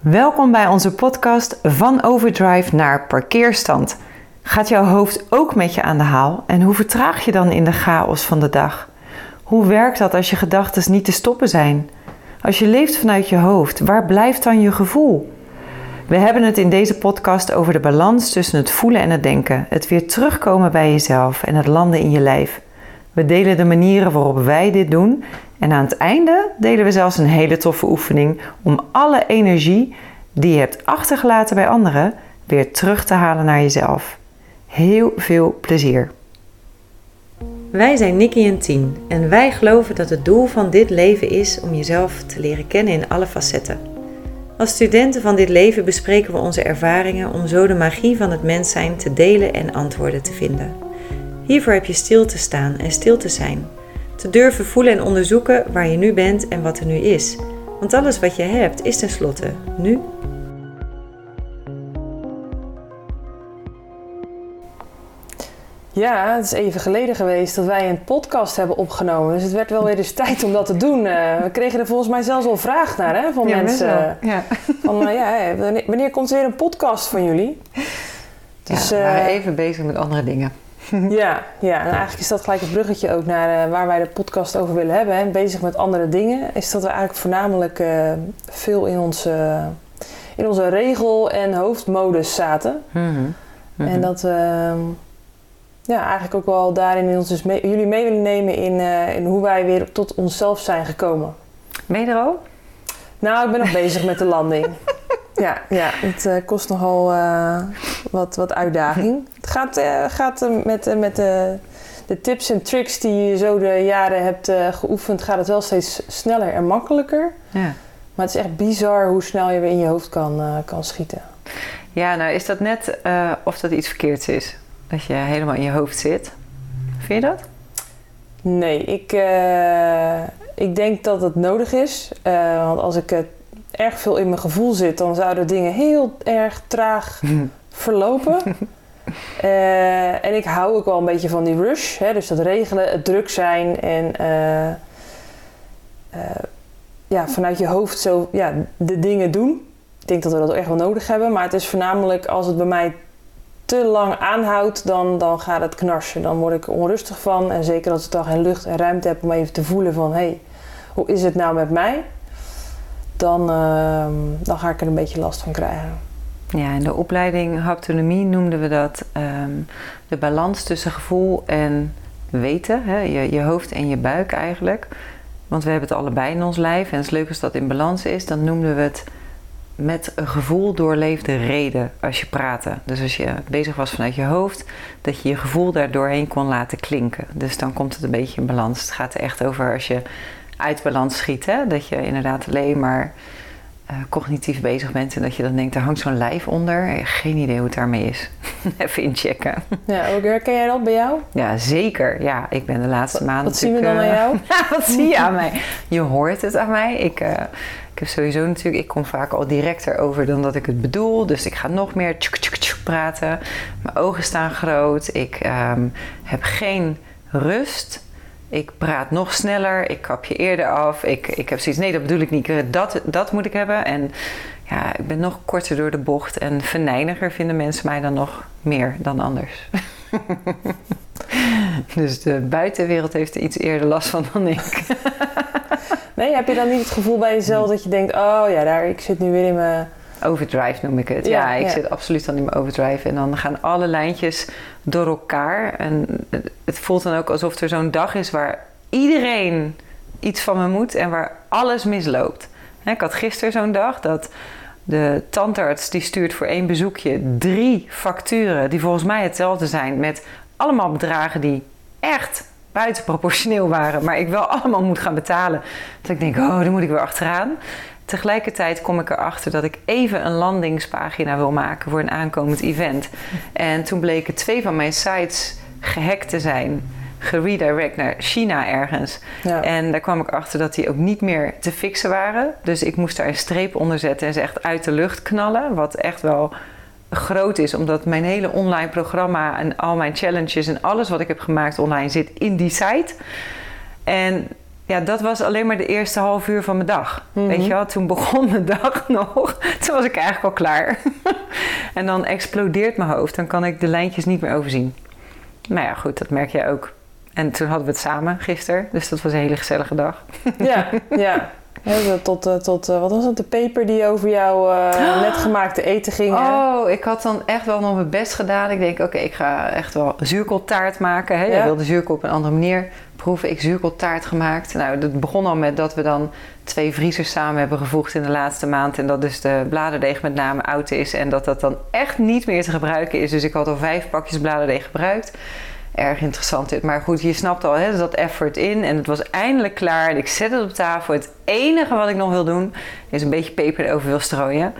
Welkom bij onze podcast Van Overdrive naar Parkeerstand. Gaat jouw hoofd ook met je aan de haal en hoe vertraag je dan in de chaos van de dag? Hoe werkt dat als je gedachten niet te stoppen zijn? Als je leeft vanuit je hoofd, waar blijft dan je gevoel? We hebben het in deze podcast over de balans tussen het voelen en het denken, het weer terugkomen bij jezelf en het landen in je lijf. We delen de manieren waarop wij dit doen en aan het einde delen we zelfs een hele toffe oefening om alle energie die je hebt achtergelaten bij anderen weer terug te halen naar jezelf. Heel veel plezier. Wij zijn Nikki en Tien en wij geloven dat het doel van dit leven is om jezelf te leren kennen in alle facetten. Als studenten van dit leven bespreken we onze ervaringen om zo de magie van het mens zijn te delen en antwoorden te vinden. Hiervoor heb je stil te staan en stil te zijn te durven voelen en onderzoeken waar je nu bent en wat er nu is. Want alles wat je hebt is tenslotte nu. Ja, het is even geleden geweest dat wij een podcast hebben opgenomen. Dus het werd wel weer eens tijd om dat te doen. Uh, we kregen er volgens mij zelfs al vraag naar hè, van mensen. Ja. Van, uh, ja, wanneer, komt er weer een podcast van jullie? Dus, ja, we waren uh, even bezig met andere dingen. ja, ja, en eigenlijk is dat gelijk het bruggetje ook naar uh, waar wij de podcast over willen hebben. Hè. Bezig met andere dingen, is dat we eigenlijk voornamelijk uh, veel in onze, in onze regel- en hoofdmodus zaten. Mm -hmm. En dat we ja, eigenlijk ook wel daarin in ons dus mee, jullie mee willen nemen in, uh, in hoe wij weer tot onszelf zijn gekomen. Ben je er al? Nou, ik ben nog bezig met de landing. Ja, ja het uh, kost nogal uh, wat, wat uitdaging. Het gaat, uh, gaat met, met de, de tips en tricks die je zo de jaren hebt geoefend, gaat het wel steeds sneller en makkelijker. Ja. Maar het is echt bizar hoe snel je weer in je hoofd kan, kan schieten. Ja, nou is dat net of dat iets verkeerds is. Dat je helemaal in je hoofd zit. Vind je dat? Nee, ik, ik denk dat het nodig is. want als ik het erg veel in mijn gevoel zit, dan zouden dingen heel erg traag verlopen. Uh, en ik hou ook wel een beetje van die rush. Hè? Dus dat regelen, het druk zijn en uh, uh, ja, vanuit je hoofd zo ja, de dingen doen. Ik denk dat we dat echt wel nodig hebben. Maar het is voornamelijk als het bij mij te lang aanhoudt, dan, dan gaat het knarsen. Dan word ik onrustig van. En zeker als ik dan geen lucht en ruimte heb om even te voelen van... hé, hey, hoe is het nou met mij? Dan, uh, dan ga ik er een beetje last van krijgen. Ja, in de opleiding haptonomie noemden we dat um, de balans tussen gevoel en weten. Hè? Je, je hoofd en je buik eigenlijk. Want we hebben het allebei in ons lijf. En het is leuk dat in balans is. Dan noemden we het met een gevoel doorleefde reden als je praatte. Dus als je bezig was vanuit je hoofd, dat je je gevoel daar doorheen kon laten klinken. Dus dan komt het een beetje in balans. Het gaat er echt over als je uit balans schiet. Hè? Dat je inderdaad alleen maar uh, cognitief bezig bent en dat je dan denkt, er hangt zo'n lijf onder. Geen idee hoe het daarmee is. Even inchecken. Ja, herken jij dat bij jou? Ja, zeker. Ja, ik ben de laatste maanden. Wat zien we dan aan jou? wat zie je aan mij? Je hoort het aan mij. Ik, uh, ik heb sowieso natuurlijk, ik kom vaak al directer over dan dat ik het bedoel. Dus ik ga nog meer tjuk, tjuk, tjuk praten. Mijn ogen staan groot. Ik um, heb geen rust. Ik praat nog sneller, ik kap je eerder af. Ik, ik heb zoiets, nee, dat bedoel ik niet. Dat, dat moet ik hebben. En ja, ik ben nog korter door de bocht. En venijniger vinden mensen mij dan nog meer dan anders. dus de buitenwereld heeft er iets eerder last van dan ik. nee, heb je dan niet het gevoel bij jezelf dat je denkt... oh ja, daar, ik zit nu weer in mijn Overdrive noem ik het. Ja, ik zit absoluut dan in mijn overdrive. En dan gaan alle lijntjes door elkaar. En het voelt dan ook alsof er zo'n dag is waar iedereen iets van me moet en waar alles misloopt. Ik had gisteren zo'n dag dat de tandarts die stuurt voor één bezoekje drie facturen die volgens mij hetzelfde zijn met allemaal bedragen die echt buitenproportioneel waren, maar ik wel allemaal moet gaan betalen. Dat ik denk, oh, daar moet ik weer achteraan. Tegelijkertijd kom ik erachter dat ik even een landingspagina wil maken voor een aankomend event. En toen bleken twee van mijn sites gehackt te zijn. Geredirect naar China ergens. Ja. En daar kwam ik achter dat die ook niet meer te fixen waren. Dus ik moest daar een streep onder zetten en ze echt uit de lucht knallen. Wat echt wel groot is, omdat mijn hele online programma en al mijn challenges en alles wat ik heb gemaakt online zit in die site. En ja, dat was alleen maar de eerste half uur van mijn dag. Mhm. Weet je wel, toen begon mijn dag nog. Toen was ik eigenlijk al klaar. en dan explodeert mijn hoofd. Dan kan ik de lijntjes niet meer overzien. Nou ja, goed, dat merk jij ook. En toen hadden we het samen gisteren. Dus dat was een hele gezellige dag. Ja, ja. Tot, eh, tot eh, wat was het, de peper die over jouw eh, net gemaakte eten ging. hè? Oh, ik had dan echt wel nog mijn best gedaan. Ik denk, oké, ik ga echt wel zuurkooltaart maken. Hè? Ja. Jij wilde zuurkool op een andere manier proeven. Ik zuurkooltaart gemaakt. Nou, dat begon al met dat we dan twee vriezers samen hebben gevoegd in de laatste maand. En dat dus de bladerdeeg met name oud is. En dat dat dan echt niet meer te gebruiken is. Dus ik had al vijf pakjes bladerdeeg gebruikt. Erg interessant dit. Maar goed, je snapt al, hè, zat effort in. En het was eindelijk klaar. En ik zet het op tafel. Het enige wat ik nog wil doen, is een beetje peper erover wil strooien.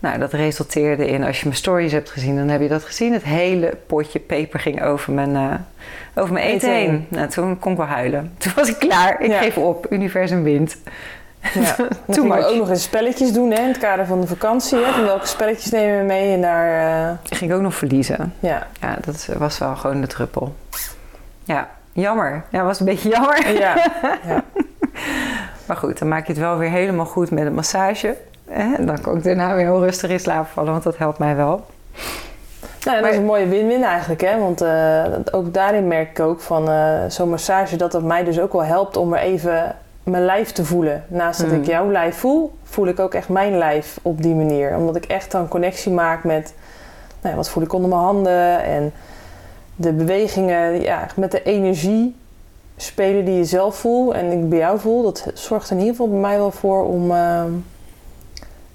Nou, dat resulteerde in, als je mijn stories hebt gezien, dan heb je dat gezien. Het hele potje peper ging over mijn, eh, over mijn eten, Eten heen. Nou, toen kon ik wel huilen. Toen was ik klaar. Ik Ja. geef op. Universum wint. Ja. Too gingen we ook nog eens spelletjes doen hè, in het kader van de vakantie. Hè. Van welke spelletjes nemen we mee? En daar, eh, Ik ging ook nog verliezen. ja. Ja, dat was wel gewoon de druppel. Ja, jammer. Ja, was een beetje jammer. Ja. ja. Maar goed, dan maak je het wel weer helemaal goed met een massage. Hè? En dan kan ik daarna weer heel rustig in slaap vallen, want dat helpt mij wel. Nou, dat is een mooie win-win eigenlijk. Hè? Want eh, ook daarin merk ik ook van eh, zo'n massage dat het mij dus ook wel helpt om weer even mijn lijf te voelen. Naast dat Mm. ik jouw lijf voel, voel ik ook echt mijn lijf op die manier. Omdat ik echt dan connectie maak met nou ja, wat voel ik onder mijn handen en de bewegingen, ja, met de energie spelen die je zelf voelt en ik bij jou voel. Dat zorgt in ieder geval bij mij wel voor om eh,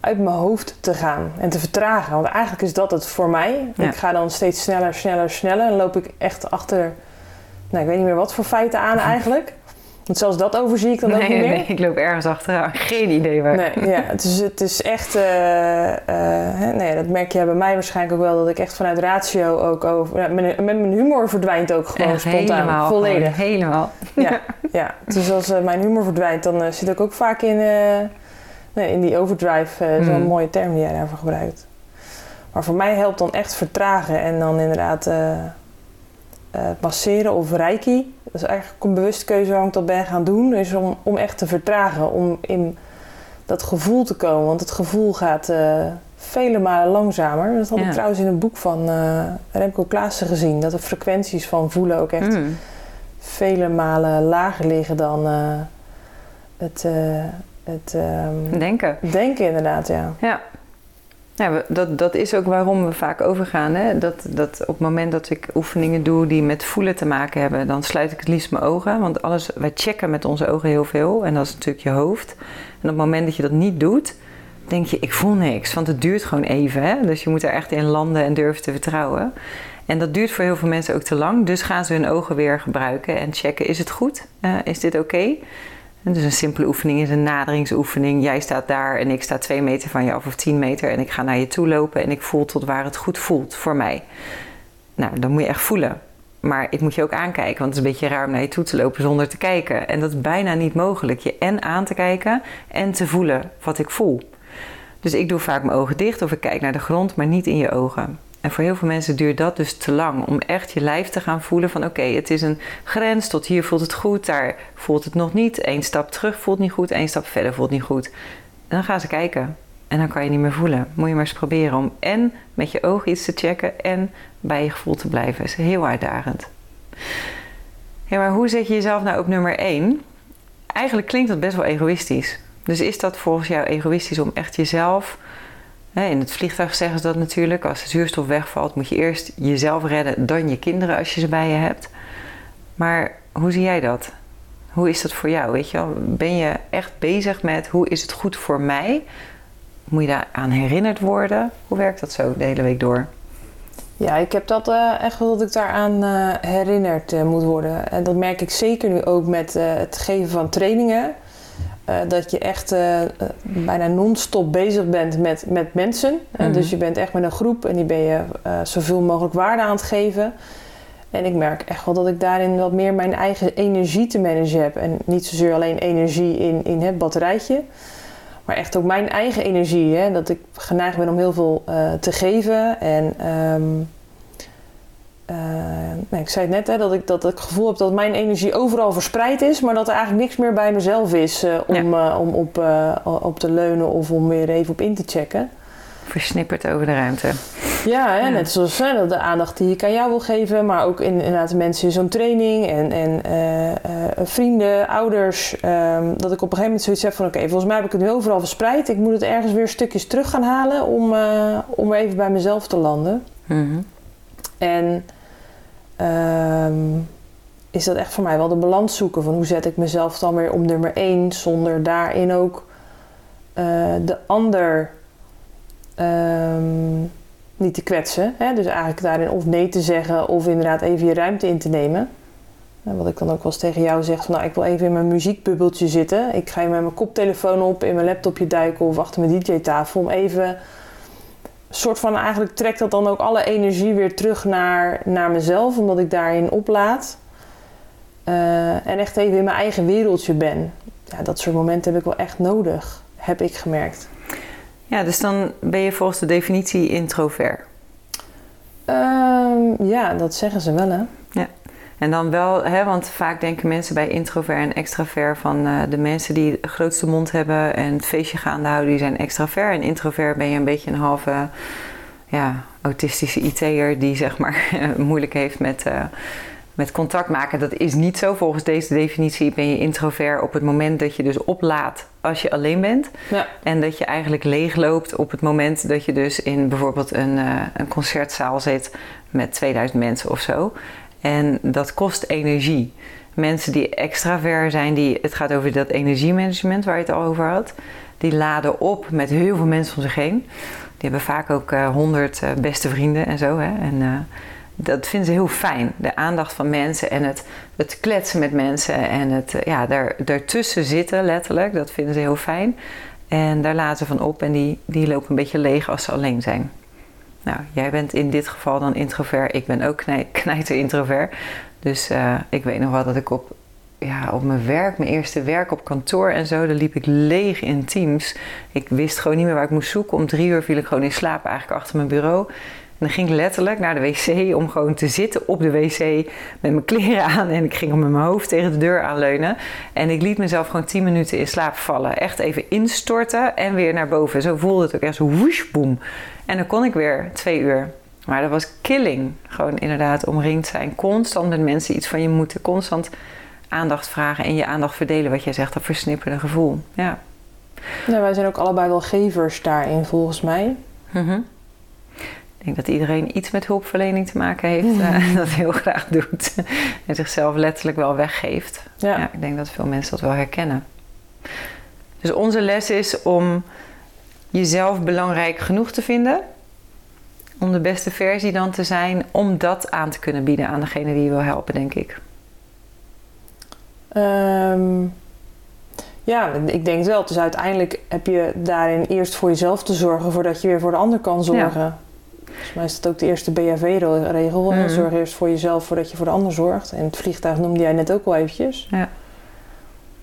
uit mijn hoofd te gaan en te vertragen. Want eigenlijk is dat het voor mij. Ja. Ik ga dan steeds sneller, sneller, sneller. En loop ik echt achter, nou, ik weet niet meer wat voor feiten aan eigenlijk. Want zelfs dat overzie ik dan ook nee, niet meer. nee, ik loop ergens achteraan. Geen idee waar. Nee, ja, het, is, het is echt, eh, eh, hè, nee, dat merk je bij mij waarschijnlijk ook wel, dat ik echt vanuit ratio ook over, ja, met, met mijn humor verdwijnt ook gewoon Echt spontaan, helemaal. volledig. gewoon helemaal. Ja, ja, dus als eh, mijn humor verdwijnt, dan zit ik ook vaak in, nee, in die overdrive, eh, zo'n Mm. mooie term die jij daarvoor gebruikt. Maar voor mij helpt dan echt vertragen en dan inderdaad eh, eh, masseren of reiki. Dat is eigenlijk een bewuste keuze waarom ik dat ben gaan doen, is om, om echt te vertragen, om in dat gevoel te komen. Want het gevoel gaat eh, vele malen langzamer. Dat had ik trouwens in een boek van Remco Klaassen gezien, dat de frequenties van voelen ook echt Mm. vele malen lager liggen dan het, het ehm, Denken. denken inderdaad, ja. Ja. Dat, dat is ook waarom we vaak overgaan. Hè? Dat, dat op het moment dat ik oefeningen doe die met voelen te maken hebben, dan sluit ik het liefst mijn ogen. Want alles, wij checken met onze ogen heel veel. En dat is natuurlijk je hoofd. En op het moment dat je dat niet doet, denk je, ik voel niks. Want het duurt gewoon even. Hè? Dus je moet er echt in landen en durven te vertrouwen. En dat duurt voor heel veel mensen ook te lang. Dus gaan ze hun ogen weer gebruiken en checken, is het goed? Eh, is dit oké? Dus een simpele oefening is een naderingsoefening. Jij staat daar en ik sta twee meter van je af of tien meter. En ik ga naar je toe lopen en ik voel tot waar het goed voelt voor mij. Nou, dan moet je echt voelen. Maar ik moet je ook aankijken, want het is een beetje raar om naar je toe te lopen zonder te kijken. En dat is bijna niet mogelijk. Je en aan te kijken en te voelen wat ik voel. Dus ik doe vaak mijn ogen dicht of ik kijk naar de grond, maar niet in je ogen. En voor heel veel mensen duurt dat dus te lang om echt je lijf te gaan voelen van oké, het is een grens, tot hier voelt het goed, daar voelt het nog niet. Eén stap terug voelt niet goed, één stap verder voelt niet goed. En dan gaan ze kijken en dan kan je niet meer voelen. Moet je maar eens proberen om en met je ogen iets te checken en bij je gevoel te blijven. Is heel uitdagend. Ja, maar hoe zet je jezelf nou op nummer 1? Eigenlijk klinkt dat best wel egoïstisch. Dus is dat volgens jou egoïstisch om echt jezelf... In het vliegtuig zeggen ze dat natuurlijk. Als de zuurstof wegvalt moet je eerst jezelf redden... dan je kinderen als je ze bij je hebt. Maar hoe zie jij dat? Hoe is dat voor jou? Weet je wel? Ben je echt bezig met hoe is het goed voor mij? Moet je daar aan herinnerd worden? Hoe werkt dat zo de hele week door? Ja, ik heb dat eh, echt dat ik daaraan eh, herinnerd eh, moet worden. En dat merk ik zeker nu ook met het geven van trainingen. Eh, dat je echt eh, eh, bijna non-stop bezig bent met, met mensen. Mhm. Dus je bent echt met een groep en die ben je zoveel mogelijk waarde aan het geven. En ik merk echt wel dat ik daarin wat meer mijn eigen energie te managen heb. En niet zozeer alleen energie in, in het batterijtje. Maar echt ook mijn eigen energie. Hè? Dat ik geneigd ben om heel veel te geven. En ehm, eh, nee, ik zei het net, hè, dat, ik, dat ik het gevoel heb dat mijn energie overal verspreid is, maar dat er eigenlijk niks meer bij mezelf is eh, om, eh, om op, op te leunen of om weer even op in te checken. Versnipperd over de ruimte. Ja, hè, Ja. net zoals hè, de aandacht die ik aan jou wil geven, maar ook in, inderdaad de mensen in zo'n training en, en vrienden, ouders. ehm, dat ik op een gegeven moment zoiets heb van: oké, volgens mij heb ik het nu overal verspreid. Ik moet het ergens weer stukjes terug gaan halen om, om weer even bij mezelf te landen. Mhm. En ehm, is dat echt voor mij wel de balans zoeken van hoe zet ik mezelf dan weer op nummer één, zonder daarin ook eh, de ander ehm, niet te kwetsen. Hè? Dus eigenlijk daarin of nee te zeggen of inderdaad even je ruimte in te nemen. En wat ik dan ook wel eens tegen jou zeg, van, nou, ik wil even in mijn muziekbubbeltje zitten. Ik ga hier met mijn koptelefoon op, in mijn laptopje duiken of achter mijn DJ-tafel om even soort van eigenlijk trekt dat dan ook alle energie weer terug naar, naar mezelf, omdat ik daarin oplaad. Eh, en echt even in mijn eigen wereldje ben. Ja, dat soort momenten heb ik wel echt nodig, heb ik gemerkt. Ja, dus dan ben je volgens de definitie introvert. Ehm, ja, dat zeggen ze wel, hè? En dan wel, hè, want vaak denken mensen bij introvert en extravert van eh, de mensen die de grootste mond hebben en het feestje gaande houden, die zijn extravert. En introvert ben je een beetje een halve ja, autistische IT'er die zeg maar moeilijk heeft met, eh, met contact maken. Dat is niet zo. Volgens deze definitie ben je introvert op het moment dat je dus oplaadt als je alleen bent. Ja. En dat je eigenlijk leegloopt op het moment dat je dus in bijvoorbeeld een, eh, een concertzaal zit met 2000 mensen of zo. En dat kost energie. Mensen die extravert zijn, die, het gaat over dat energiemanagement waar je het al over had. Die laden op met heel veel mensen om zich heen. Die hebben vaak ook honderd beste vrienden en zo. Hè? En eh, dat vinden ze heel fijn. De aandacht van mensen en het, het kletsen met mensen. En het eh, ja, daar, daartussen zitten letterlijk. Dat vinden ze heel fijn. En daar laten ze van op. En die, die lopen een beetje leeg als ze alleen zijn. Nou, jij bent in dit geval dan introvert. Ik ben ook knij, knijter introvert. Dus uh, ik weet nog wel dat ik op, ja, op mijn werk, mijn eerste werk op kantoor en zo, daar liep ik leeg in teams. Ik wist gewoon niet meer waar ik moest zoeken. Om drie uur viel ik gewoon in slaap eigenlijk achter mijn bureau. En dan ging ik letterlijk naar de wc om gewoon te zitten op de wc met mijn kleren aan. En ik ging met mijn hoofd tegen de deur aanleunen. En ik liet mezelf gewoon tien minuten in slaap vallen. Echt even instorten en weer naar boven. Zo voelde het ook echt zo woesh, boem. En dan kon ik weer twee uur. Maar dat was killing. Gewoon inderdaad omringd zijn. Constant met mensen iets van je moeten. Constant aandacht vragen en je aandacht verdelen. Wat jij zegt, dat versnipperde gevoel. Ja. ja wij zijn ook allebei wel gevers daarin volgens mij. Mm -hmm. Ik denk dat iedereen iets met hulpverlening te maken heeft. Uh, dat heel graag doet. en zichzelf letterlijk wel weggeeft. Ja. ja. Ik denk dat veel mensen dat wel herkennen. Dus onze les is om jezelf belangrijk genoeg te vinden. Om de beste versie dan te zijn. Om dat aan te kunnen bieden aan degene die je wil helpen, denk ik. Um, ja, ik denk het wel. Dus uiteindelijk heb je daarin eerst voor jezelf te zorgen... voordat je weer voor de ander kan zorgen. Ja. Volgens mij is dat ook de eerste BHV-regel. Mm. Zorg eerst voor jezelf voordat je voor de ander zorgt. En het vliegtuig noemde jij net ook wel eventjes. Ja.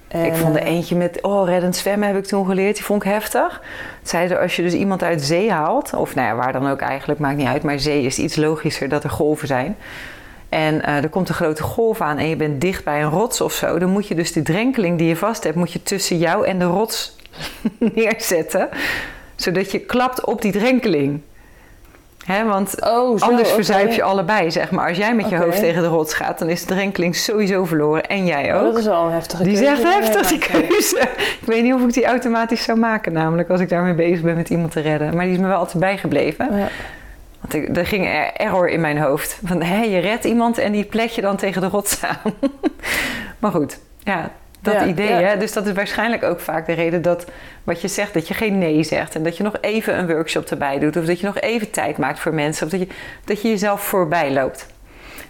En, ik vond er eentje met, oh, reddend zwemmen heb ik toen geleerd. Die vond ik heftig. Zeiden als je dus iemand uit zee haalt, of nou ja, waar dan ook eigenlijk, maakt niet uit. Maar zee is iets logischer dat er golven zijn. En uh, er komt een grote golf aan en je bent dicht bij een rots of zo. Dan moet je dus die drenkeling die je vast hebt, moet je tussen jou en de rots neerzetten. Zodat je klapt op die drenkeling. He, want oh, zo, anders okay. verzuip je allebei, zeg maar. Als jij met je okay. hoofd tegen de rots gaat, dan is de drenkeling sowieso verloren. En jij ook. Oh, dat is wel een heftige Die keuze. is echt heftig, die keuze. Ik weet niet of ik die automatisch zou maken, namelijk. Als ik daarmee bezig ben met iemand te redden. Maar die is me wel altijd bijgebleven. Ja. Want ik, er ging er error in mijn hoofd. Van, hé, je redt iemand en die plet je dan tegen de rots aan. maar goed, ja, dat Ja, idee. ja. Hè? Dus dat is waarschijnlijk ook vaak de reden dat wat je zegt, dat je geen nee zegt. En dat je nog even een workshop erbij doet. Of dat je nog even tijd maakt voor mensen. Of dat je, dat je jezelf voorbij loopt.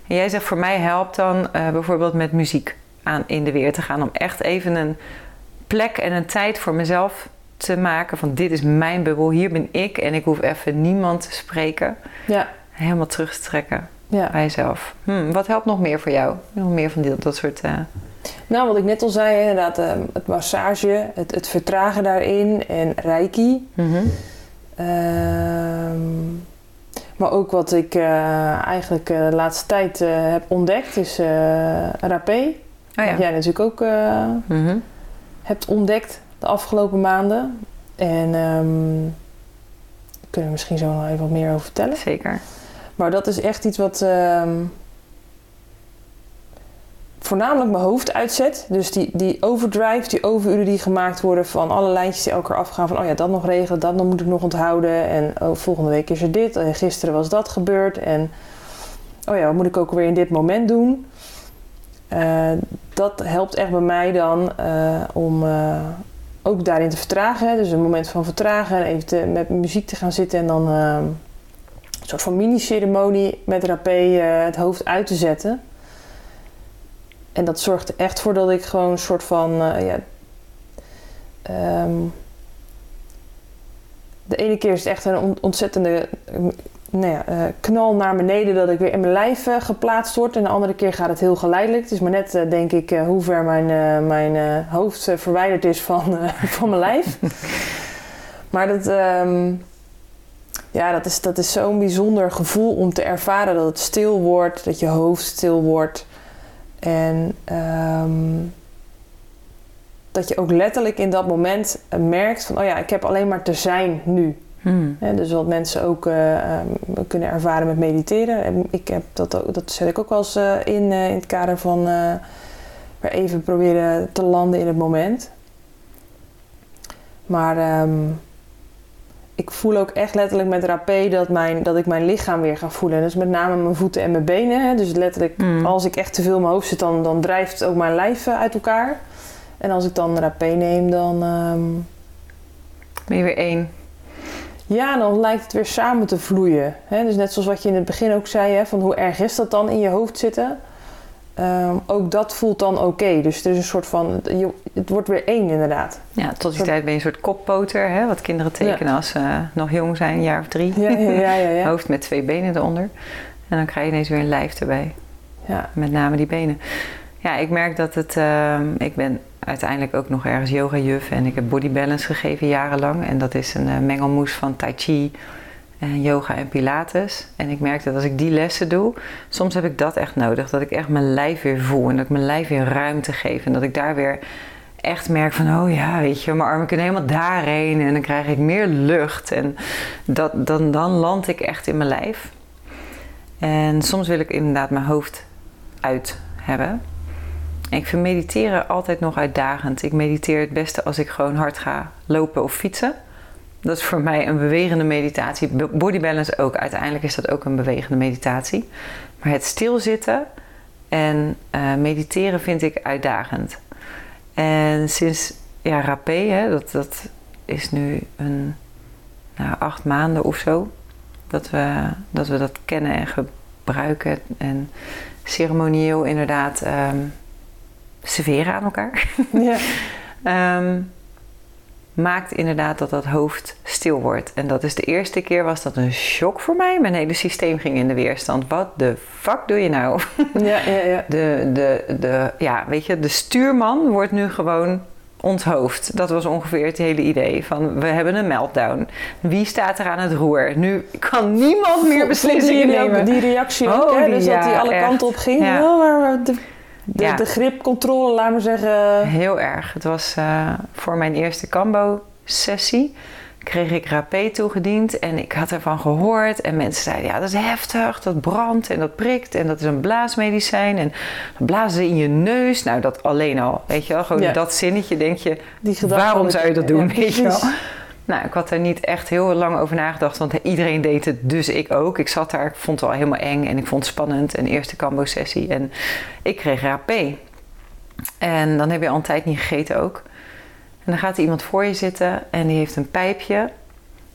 En jij zegt, voor mij helpt dan eh, bijvoorbeeld met muziek aan in de weer te gaan. Om echt even een plek en een tijd voor mezelf te maken. Van dit is mijn bubbel, hier ben ik. En ik hoef even niemand te spreken. Ja, Helemaal terug te trekken ja. bij jezelf. Hm, wat helpt nog meer voor jou? Nog meer van dat soort... eh, Nou, wat ik net al zei, inderdaad, eh, het massage, het, het vertragen daarin en reiki. mhm. Ehm, Maar ook wat ik uh, eigenlijk uh, de laatste tijd uh, heb ontdekt is rapé. Oh ja. Wat jij natuurlijk ook Mhm. hebt ontdekt de afgelopen maanden. En um, daar kunnen we misschien zo nog even wat meer over vertellen. Zeker. Maar dat is echt iets wat um, voornamelijk mijn hoofd uitzet. Dus die, die overdrive, die overuren die gemaakt worden van alle lijntjes die elkaar afgaan. Van oh ja, dat nog regelen, dat moet ik nog onthouden. En oh, volgende week is er dit. En gisteren was dat gebeurd. En oh ja, wat moet ik ook weer in dit moment doen? Uh, dat helpt echt bij mij dan uh, om uh, ook daarin te vertragen. Dus een moment van vertragen en even met muziek te gaan zitten en dan een soort van mini-ceremonie met rapé het hoofd uit te zetten. En dat zorgt er echt voor dat ik gewoon een soort van. Uh, ja, um, de ene keer is het echt een ontzettende nou ja, uh, knal naar beneden dat ik weer in mijn lijf uh, geplaatst word. En de andere keer gaat het heel geleidelijk. Het is maar net, denk ik, hoe ver mijn, mijn hoofd verwijderd is van, van mijn lijf. maar dat, um, ja, dat is, dat is zo'n bijzonder gevoel om te ervaren dat het stil wordt, dat je hoofd stil wordt. En um, dat je ook letterlijk in dat moment merkt van, oh ja, ik heb alleen maar te zijn nu. Hmm. Dus wat mensen ook uh, um, kunnen ervaren met mediteren. En ik heb dat, ook, dat zet ik ook wel eens uh, in, uh, in het kader van weer even proberen te landen in het moment. Maar um, ik voel ook echt letterlijk met rapé dat, mijn, dat ik mijn lichaam weer ga voelen. Dus met name mijn voeten en mijn benen. Hè. Dus letterlijk, Mm. als ik echt te veel in mijn hoofd zit, dan, dan drijft ook mijn lijf eh, uit elkaar. En als ik dan rapé neem, dan... ehm, Ben je weer één. ja, dan lijkt het weer samen te vloeien. Hè? Dus net zoals wat je in het begin ook zei, hè, van hoe erg is dat dan in je hoofd zitten? Ehm, ook dat voelt dan oké. Dus er is een soort van, je, het wordt weer één inderdaad. Ja, tot die tijd ben je een soort koppoter, hè, wat kinderen tekenen als ze nog jong zijn, een jaar of drie. Ja, ja, ja, ja. ja. Hoofd met twee benen eronder. En dan krijg je ineens weer een lijf erbij. ja. Met name die benen. Ja, ik merk dat het... ehm, ik ben uiteindelijk ook nog ergens yoga-juf en ik heb body balance gegeven jarenlang. En dat is een eh, mengelmoes van tai chi, en yoga en pilates. En ik merk dat als ik die lessen doe, soms heb ik dat echt nodig. Dat ik echt mijn lijf weer voel en dat ik mijn lijf weer ruimte geef. En dat ik daar weer echt merk van, oh ja, weet je, mijn armen kunnen helemaal daarheen. En dan krijg ik meer lucht. En dat, dan, dan land ik echt in mijn lijf. En soms wil ik inderdaad mijn hoofd uit hebben. En ik vind mediteren altijd nog uitdagend. Ik mediteer het beste als ik gewoon hard ga lopen of fietsen. Dat is voor mij een bewegende meditatie. Body balance ook. Uiteindelijk is dat ook een bewegende meditatie. Maar het stilzitten en eh, mediteren vind ik uitdagend. En sinds ja, rapé, hè, dat, dat is nu een nou, acht maanden of zo. Dat we, dat we dat kennen en gebruiken. En ceremonieel inderdaad ehm, serveren aan elkaar. ja. Ehm, maakt inderdaad dat dat hoofd stil wordt. En dat is de eerste keer was dat een shock voor mij. Mijn hele systeem ging in de weerstand. Wat de fuck doe je nou? ja, ja, ja. De, de, de, ja, weet je, de stuurman wordt nu gewoon ons hoofd. Dat was ongeveer het hele idee. Van we hebben een meltdown. Wie staat er aan het roer? Nu kan niemand meer beslissingen nemen. Die reactie ook, Oh, hè? die- Dus dat die alle kanten op ging. Ja. Oh, maar- maar de, de, Ja. de gripcontrole, laat maar zeggen. Heel erg. Het was eh, voor mijn eerste Cambo-sessie. Kreeg ik rapé toegediend en ik had ervan gehoord. En mensen zeiden, ja, dat is heftig, dat brandt en dat prikt. En dat is een blaasmedicijn en dan blazen ze in je neus. Nou, dat alleen al, weet je wel. Gewoon Ja. dat zinnetje denk je, waarom zou je dat doen, Ja, weet je wel. Nou, ik had er niet echt heel lang over nagedacht, want iedereen deed het, dus ik ook. Ik zat daar, ik vond het wel helemaal eng en ik vond het spannend. Een eerste Cambo-sessie en ik kreeg rapé. En dan heb je al een tijd niet gegeten ook. En dan gaat er iemand voor je zitten en die heeft een pijpje.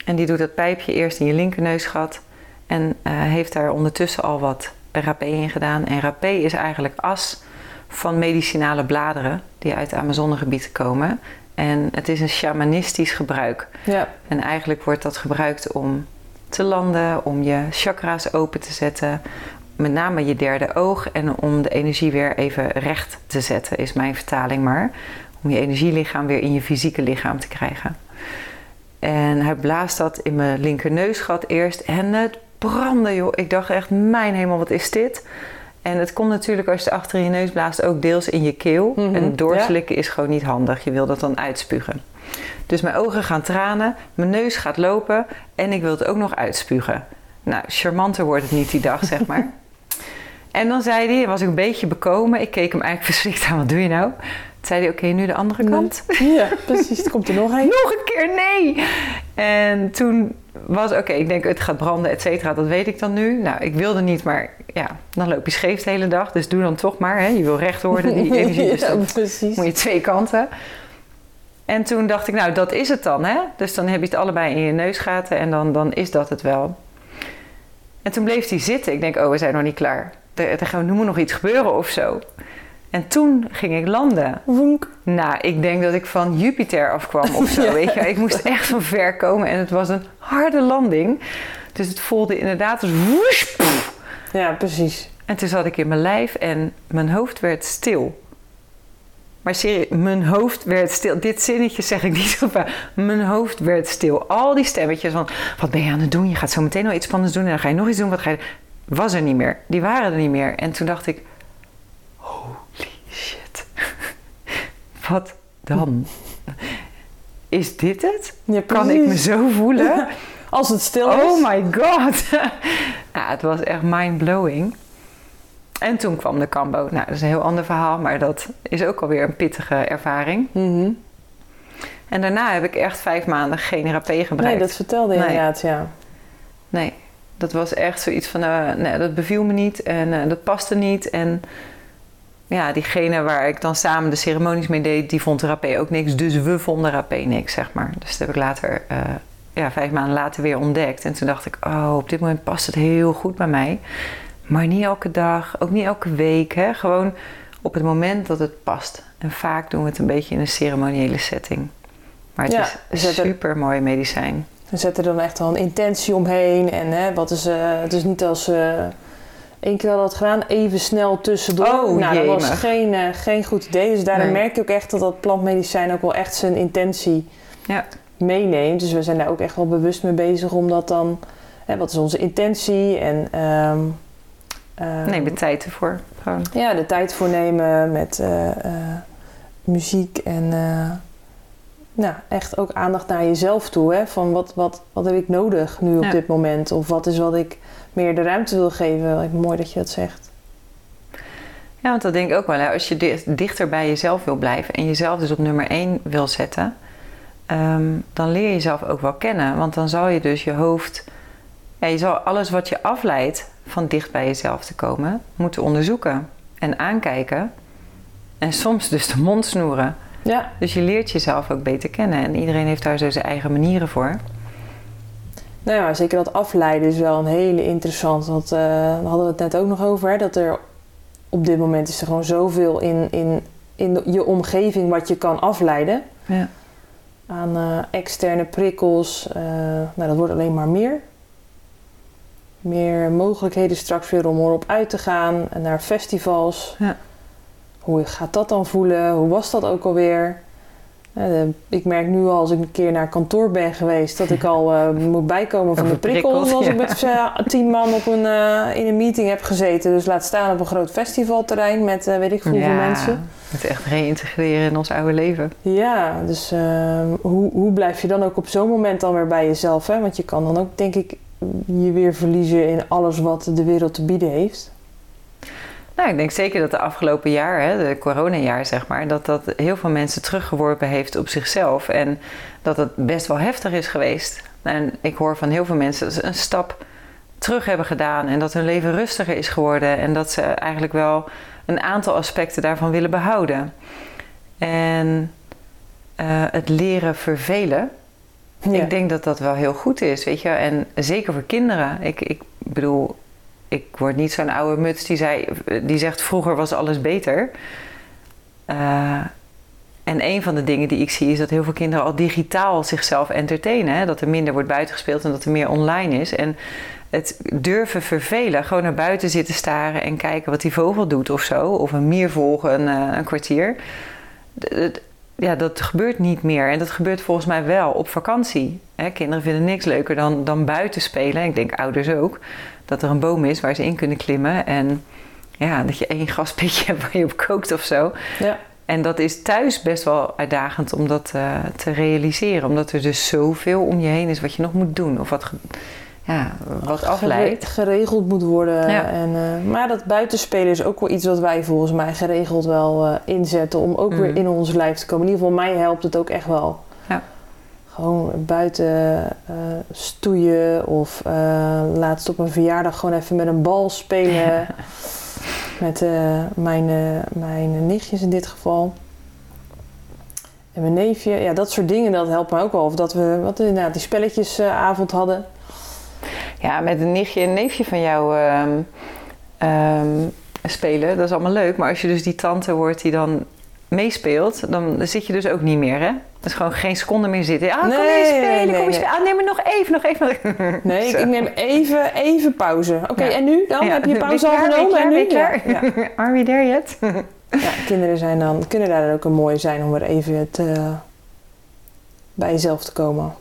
En die doet dat pijpje eerst in je linkerneusgat. En eh, heeft daar ondertussen al wat rapé in gedaan. En rapé is eigenlijk as van medicinale bladeren die uit het Amazonegebied komen. En het is een shamanistisch gebruik. Ja, En eigenlijk wordt dat gebruikt om te landen, om je chakra's open te zetten. Met name je derde oog en om de energie weer even recht te zetten, is mijn vertaling maar. Om je energielichaam weer in je fysieke lichaam te krijgen. En hij blaast dat in mijn linkerneusgat eerst en het branden, joh. Ik dacht echt, mijn hemel, wat is dit? En het komt natuurlijk als je het achter je neus blaast ook deels in je keel. Mhm, En doorslikken is gewoon niet handig. Je wil dat dan uitspugen. Dus mijn ogen gaan tranen, mijn neus gaat lopen en ik wil het ook nog uitspugen. Nou, charmanter wordt het niet die dag, zeg maar. en dan zei hij, was ik een beetje bekomen. Ik keek hem eigenlijk verschrikt aan, wat doe je nou? Toen zei hij, oké, nu de andere kant. Ja, precies. Er komt er nog een. Nog een keer, nee! En toen was, oké, ik denk het gaat branden, et cetera, dat weet ik dan nu. Nou, ik wilde niet, maar ja, dan loop je scheef de hele dag. Dus doe dan toch maar, hè. Je wil recht worden, die energie. Dus ja, precies. moet je twee kanten. En toen dacht ik, nou, dat is het dan, hè. Dus dan heb je het allebei in je neusgaten en dan, dan is dat het wel. En toen bleef hij zitten. Ik denk, oh, we zijn nog niet klaar. Er, er, gaat- er moet nog iets gebeuren of zo. En toen ging ik landen. Woenk. Nou, ik denk dat ik van Jupiter afkwam of zo, Ja. weet je. Ik moest echt van ver komen en het was een harde landing. Dus het voelde inderdaad als woesh. Ja, precies. En toen zat ik in mijn lijf en mijn hoofd werd stil. Maar serieus, mijn hoofd werd stil. Dit zinnetje zeg ik niet zo vaak. Mijn hoofd werd stil. Al die stemmetjes van, wat ben je aan het doen? Je gaat zo meteen nog iets spannends doen en dan ga je nog iets doen. Wat ga je... Was er niet meer. Die waren er niet meer. En toen dacht ik, shit. Wat dan? Is dit het? Ja, Kan ik me zo voelen? Als het stil is. Oh my god. ja, het was echt mind-blowing. En toen kwam de Cambo. Nou, dat is een heel ander verhaal, maar dat is ook alweer een pittige ervaring. Mhm. En daarna heb ik echt vijf maanden geen rapé gebruikt. Nee, dat vertelde je Nee. inderdaad, ja. Nee, dat was echt zoiets van, eh, nee, dat beviel me niet en eh, dat paste niet. En ja, diegene waar ik dan samen de ceremonies mee deed, die vond de rapé ook niks. Dus we vonden rapé niks, zeg maar. Dus dat heb ik later, eh, ja, vijf maanden later weer ontdekt. En toen dacht ik, oh, op dit moment past het heel goed bij mij. Maar niet elke dag, ook niet elke week. Hè? Gewoon op het moment dat het past. En vaak doen we het een beetje in een ceremoniële setting. Maar het Ja, is zetten- super mooi medicijn. We zetten er dan echt wel een intentie omheen. En hè, wat is, eh, het is niet als eh één keer we het gedaan, even snel tussendoor. Oh, nou, dat was geen, eh, geen goed idee. Dus daarin Nee. merk je ook echt dat dat plantmedicijn ook wel echt zijn intentie Ja. meeneemt. Dus we zijn daar ook echt wel bewust mee bezig om dat dan... Hè, wat is onze intentie? En ehm, ehm, Neem de tijd ervoor. Gewoon. ja, de tijd voor nemen met eh, eh, muziek en nou, echt ook aandacht naar jezelf toe. Hè? Van wat, wat, wat heb ik nodig nu op Ja. dit moment? Of wat is wat ik meer de ruimte wil geven? Mooi dat je dat zegt. Ja, want dat denk ik ook wel. Hè. Als je di- dichter bij jezelf wil blijven en jezelf dus op nummer 1 wil zetten, ehm, dan leer je jezelf ook wel kennen. Want dan zal je dus je hoofd, ja, je zal alles wat je afleidt van dicht bij jezelf te komen, moeten onderzoeken en aankijken. En soms dus de mond snoeren. Ja, Dus je leert jezelf ook beter kennen. En iedereen heeft daar zo zijn eigen manieren voor. Nou ja, zeker dat afleiden is wel een hele interessant. Want eh, daar hadden we het net ook nog over. Hè? Dat er op dit moment is er gewoon zoveel in, in, in de- je omgeving wat je kan afleiden. Ja. aan eh, externe prikkels. eh, nou, dat wordt alleen maar meer. Meer mogelijkheden straks weer om erop uit te gaan. En naar festivals. Ja. Hoe gaat dat dan voelen? Hoe was dat ook alweer? Eh, ik merk nu al als ik een keer naar kantoor ben geweest... dat ik al eh, moet bijkomen van de prikkels... Als ja. ik met eh, tien man op een, in een meeting heb gezeten. Dus laat staan op een groot festivalterrein... met weet ik veel hoeveel Ja, mensen. Het echt reïntegreren in ons oude leven. Ja, dus hoe, hoe blijf je dan ook op zo'n moment dan weer bij jezelf? Hè? Want je kan dan ook, denk ik, je weer verliezen in alles wat de wereld te bieden heeft. Nou, ik denk zeker dat de afgelopen jaar, hè, de coronajaar zeg maar, dat dat heel veel mensen teruggeworpen heeft op zichzelf. En dat het best wel heftig is geweest. En ik hoor van heel veel mensen dat ze een stap terug hebben gedaan en dat hun leven rustiger is geworden. En dat ze eigenlijk wel een aantal aspecten daarvan willen behouden. En eh, het leren vervelen, Ja. ik denk dat dat wel heel goed is, weet je. En zeker voor kinderen. Ik, ik bedoel, ik word niet zo'n oude muts die, zei, die zegt vroeger was alles beter. Eh, en een van de dingen die ik zie is dat heel veel kinderen al digitaal zichzelf entertainen. Hè? Dat er minder wordt buitengespeeld en dat er meer online is. En het durven vervelen, gewoon naar buiten zitten staren en kijken wat die vogel doet of zo. Of een mier volgen een, eh, een kwartier. Ja, dat gebeurt niet meer. En dat gebeurt volgens mij wel op vakantie. Kinderen vinden niks leuker dan, dan buiten spelen. Ik denk ouders ook. Dat er een boom is waar ze in kunnen klimmen. En ja, dat je één gaspitje hebt waar je op kookt of zo. Ja. En dat is thuis best wel uitdagend om dat eh, te realiseren. Omdat er dus zoveel om je heen is wat je nog moet doen. Of wat, ja, wat afleidt. Gere- geregeld moet worden. Ja. En, eh, maar dat buitenspelen is ook wel iets wat wij volgens mij geregeld wel eh, inzetten. Om ook Mm. weer in ons lijf te komen. In ieder geval mij helpt het ook echt wel. Gewoon buiten eh, stoeien. Of eh, laatst op een verjaardag gewoon even met een bal spelen. Met eh, mijn, mijn nichtjes in dit geval. En mijn neefje. Ja, dat soort dingen, dat helpt me ook wel. Of dat we wat, inderdaad, die spelletjesavond hadden. Ja, met een nichtje en neefje van jou ehm, ehm, spelen, dat is allemaal leuk. Maar als je dus die tante wordt die dan meespeelt, dan zit je dus ook niet meer, hè? Is gewoon geen seconde meer zitten. Ah, kom Nee, eens spelen, nee, kom nee, spelen. Ah, neem maar nog even, nog even. Nee, ik, neem even, even pauze. Oké, Ja. en nu dan? Ja. Heb je je pauze al genomen? En nu? Klaar? Ja. Are we there yet? Ja, kinderen zijn dan, kunnen daar dan ook een mooi zijn om er even te, bij jezelf te komen.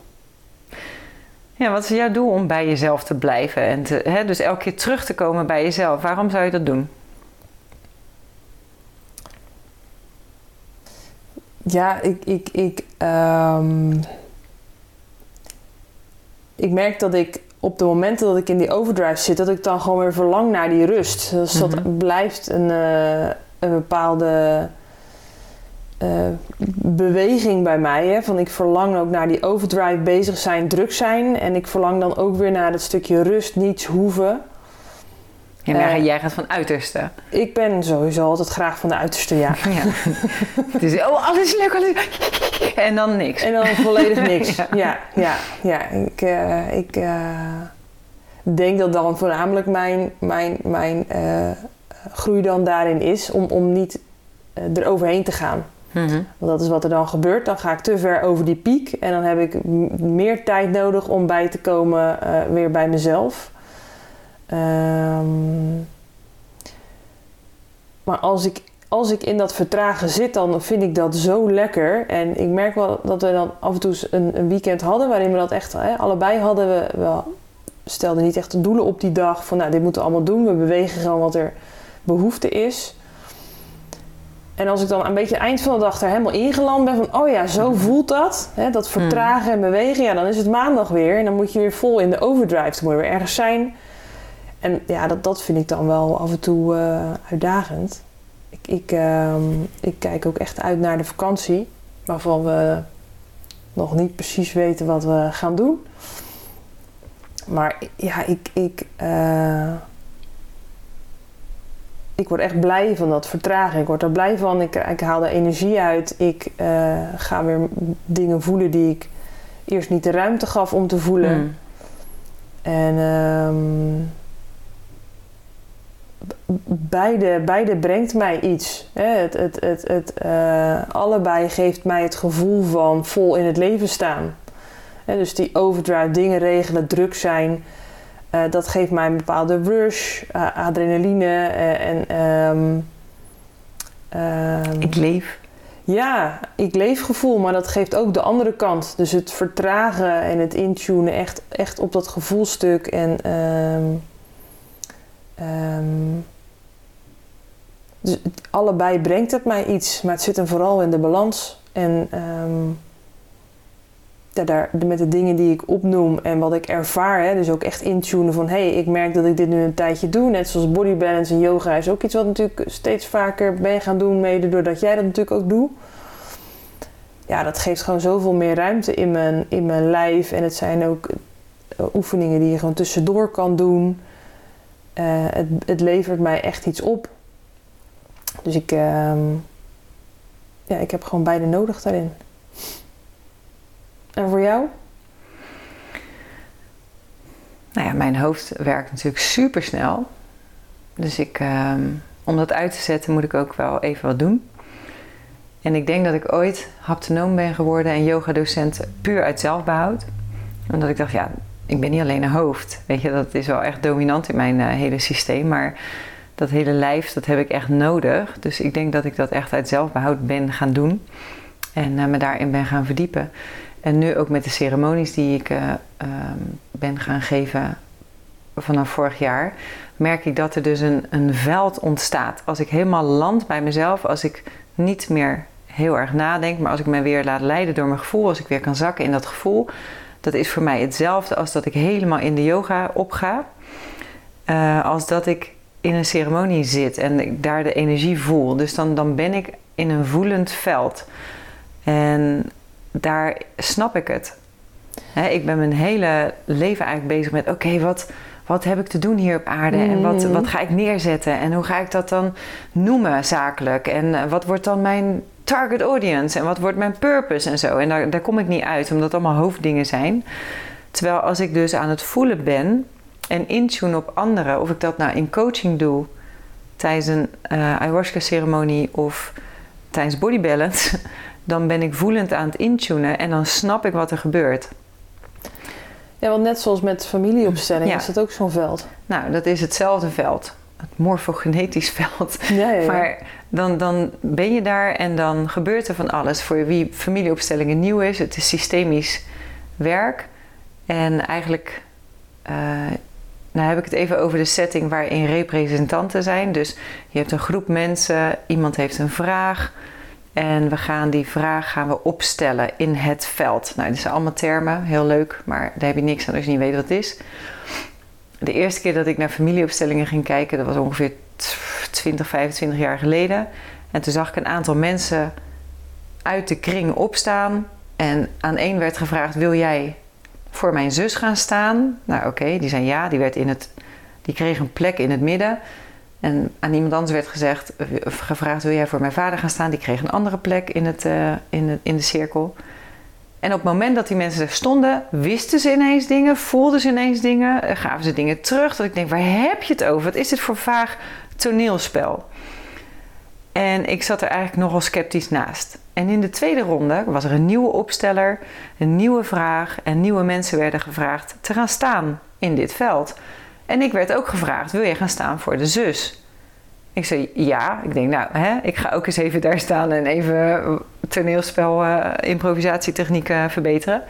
Ja, wat is jouw doel om bij jezelf te blijven? En te, hè, dus elke keer terug te komen bij jezelf. Waarom zou je dat doen? Ja, ik, ik, ik, ehm, ik merk dat ik op de momenten dat ik in die overdrive zit, dat ik dan gewoon weer verlang naar die rust. Dus dat Mhm. blijft een, eh, een bepaalde eh, beweging bij mij. Hè? Van ik verlang ook naar die overdrive bezig zijn, druk zijn. En ik verlang dan ook weer naar het stukje rust, niets hoeven. Ja, maar Eh. jij gaat van uiterste. Ik ben sowieso altijd graag van de uiterste ja. Ja. het is, oh, alles is leuk, alles is... En dan niks. En dan volledig niks. Ja. Ja, ja, ja. Ik, eh, ik eh, denk dat dan voornamelijk mijn, mijn, mijn groei dan daarin is om, om niet eroverheen te gaan. Mhm. Want dat is wat er dan gebeurt. Dan ga ik te ver over die piek en dan heb ik meer tijd nodig om bij te komen weer bij mezelf. Ehm, maar als ik, als ik in dat vertragen zit, dan vind ik dat zo lekker. En ik merk wel dat we dan af en toe een, een weekend hadden waarin we dat echt hè, allebei hadden. We, we stelden niet echt doelen op die dag van nou, dit moeten we allemaal doen. We bewegen gewoon wat er behoefte is. En als ik dan een beetje eind van de dag er helemaal ingeland ben van, oh ja, zo voelt dat. Hè, dat vertragen en bewegen, ja, dan is het maandag weer. En dan moet je weer vol in de overdrive. Dan moet je weer ergens zijn. En ja, dat, dat vind ik dan wel af en toe eh, uitdagend. Ik, ik, ehm, ik kijk ook echt uit naar de vakantie. Waarvan we nog niet precies weten wat we gaan doen. Maar ja, ik... ik eh, ik word echt blij van dat vertragen. Ik word er blij van. Ik, ik haal er energie uit. Ik eh, ga weer dingen voelen die ik eerst niet de ruimte gaf om te voelen. Mm. En ehm, beide, beide brengt mij iets. Hè? Het, het, het, het, eh, allebei geeft mij het gevoel van vol in het leven staan. Dus die overdrive, dingen regelen, druk zijn. eh, dat geeft mij een bepaalde rush, eh, adrenaline en... ehm, ehm, Ik leef. ja, ik leefgevoel, maar dat geeft ook de andere kant. Dus het vertragen en het intunen echt, echt op dat gevoelstuk. En ehm, ehm, dus allebei brengt het mij iets, maar het zit hem vooral in de balans. En ehm, daar, met de dingen die ik opnoem en wat ik ervaar, hè, dus ook echt intunen van hé, hey, ik merk dat ik dit nu een tijdje doe. Net zoals body balance en yoga is ook iets wat natuurlijk steeds vaker ben gaan doen, mede doordat jij dat natuurlijk ook doet. Ja, dat geeft gewoon zoveel meer ruimte in mijn, in mijn lijf. En het zijn ook eh, oefeningen die je gewoon tussendoor kan doen. Eh, het, het levert mij echt iets op. Dus ik, ehm, ja, ik heb gewoon beide nodig daarin. En voor jou? Nou ja, mijn hoofd werkt natuurlijk super snel. Dus ik, ehm, om dat uit te zetten moet ik ook wel even wat doen. En ik denk dat ik ooit haptonoom ben geworden en yogadocent puur uit zelfbehoud. Omdat ik dacht, ja, ik ben niet alleen een hoofd. Weet je, dat is wel echt dominant in mijn eh, hele systeem. Maar dat hele lijf, dat heb ik echt nodig. Dus ik denk dat ik dat echt uit zelfbehoud ben gaan doen. En me daarin ben gaan verdiepen. En nu ook met de ceremonies die ik ehm, ben gaan geven vanaf vorig jaar, merk ik dat er dus een, een veld ontstaat. Als ik helemaal land bij mezelf, als ik niet meer heel erg nadenk, maar als ik me weer laat leiden door mijn gevoel, als ik weer kan zakken in dat gevoel, dat is voor mij hetzelfde als dat ik helemaal in de yoga opga. Uh, als dat ik in een ceremonie zit en ik daar de energie voel. Dus dan, dan ben ik in een voelend veld. En daar snap ik het. ik ben mijn hele leven eigenlijk bezig met: oké, wat, wat heb ik te doen hier op aarde? En wat, mm. wat ga ik neerzetten? En hoe ga ik dat dan noemen zakelijk? En eh, wat wordt dan mijn target audience? En wat wordt mijn purpose en zo? En daar, daar kom ik niet uit, omdat het allemaal hoofddingen zijn. Terwijl als ik dus aan het voelen ben en intune op anderen, of ik dat nou in coaching doe, tijdens een uh, ayahuasca-ceremonie of tijdens body balance, dan ben ik voelend aan het intunen en dan snap ik wat er gebeurt. Ja, want net zoals met familieopstelling is dat ook zo'n veld. Nou, dat is hetzelfde veld. Het morfogenetisch veld. Ja, ja, maar dan, dan ben je daar en dan gebeurt er van alles. Voor wie familieopstellingen nieuw is, het is systemisch werk. En eigenlijk uh, nou heb ik het even over de setting waarin representanten zijn. Dus je hebt een groep mensen, iemand heeft een vraag. En we gaan die vraag gaan we opstellen in het veld. Nou, dit zijn allemaal termen, heel leuk, maar daar heb je niks aan als je niet weet wat het is. De eerste keer dat ik naar familieopstellingen ging kijken, dat was ongeveer 20, 25 jaar geleden. En toen zag ik een aantal mensen uit de kring opstaan. En aan één werd gevraagd: Wil jij voor mijn zus gaan staan? Nou, oké, die zei ja. Die, werd in het, die kreeg een plek in het midden. En aan iemand anders werd gezegd, gevraagd: Wil jij voor mijn vader gaan staan? Die kreeg een andere plek in, het, uh, in, het, in de cirkel. En op het moment dat die mensen er stonden, wisten ze ineens dingen, voelden ze ineens dingen, eh, gaven ze dingen terug. Dat ik denk: waar heb je het over? Wat is dit voor vaag toneelspel? En ik zat er eigenlijk nogal sceptisch naast. En in de tweede ronde was er een nieuwe opsteller, een nieuwe vraag en nieuwe mensen werden gevraagd te gaan staan in dit veld. En ik werd ook gevraagd: wil je gaan staan voor de zus? Ik zei ja. Ik denk, nou, hè, ik ga ook eens even daar staan en even toneelspel, uh, improvisatietechnieken verbeteren.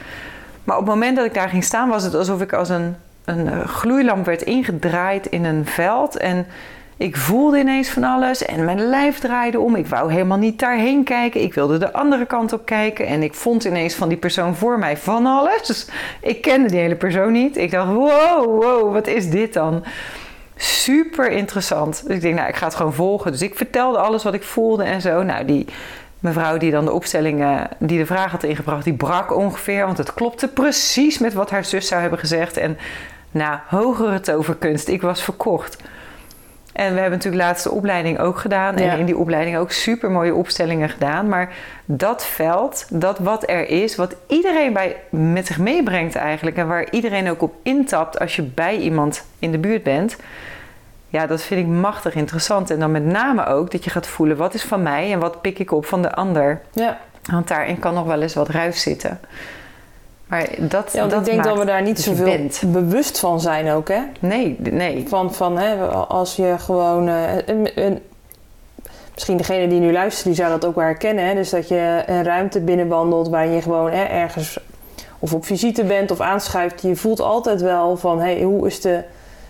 Maar op het moment dat ik daar ging staan, was het alsof ik als een, een gloeilamp werd ingedraaid in een veld. En ik voelde ineens van alles en mijn lijf draaide om. Ik wou helemaal niet daarheen kijken. Ik wilde de andere kant op kijken. En ik vond ineens van die persoon voor mij van alles. Dus ik kende die hele persoon niet. Ik dacht, wow, wow, wat is dit dan? Super interessant. Dus ik denk, nou, ik ga het gewoon volgen. Dus ik vertelde alles wat ik voelde en zo. Nou, die mevrouw die dan de opstellingen, die de vraag had ingebracht, die brak ongeveer. Want het klopte precies met wat haar zus zou hebben gezegd. En nou, hogere toverkunst. Ik was verkocht. En we hebben natuurlijk laatste opleiding ook gedaan. En in die opleiding ook super mooie opstellingen gedaan. Maar dat veld, dat wat er is, wat iedereen bij, met zich meebrengt eigenlijk. En waar iedereen ook op intapt als je bij iemand in de buurt bent. Ja, dat vind ik machtig interessant. En dan met name ook dat je gaat voelen wat is van mij en wat pik ik op van de ander. Ja. Want daarin kan nog wel eens wat ruis zitten. Maar dat, ja, dat ik denk dat we daar niet zoveel bewust van zijn ook, hè? Nee, nee. Van, van hè, als je gewoon... Uh, een, een, misschien degene die nu luistert, die zou dat ook wel herkennen. Hè? Dus dat je een ruimte binnenwandelt waar je gewoon hè, ergens... of op visite bent of aanschuift. Je voelt altijd wel van, hey, hoe is de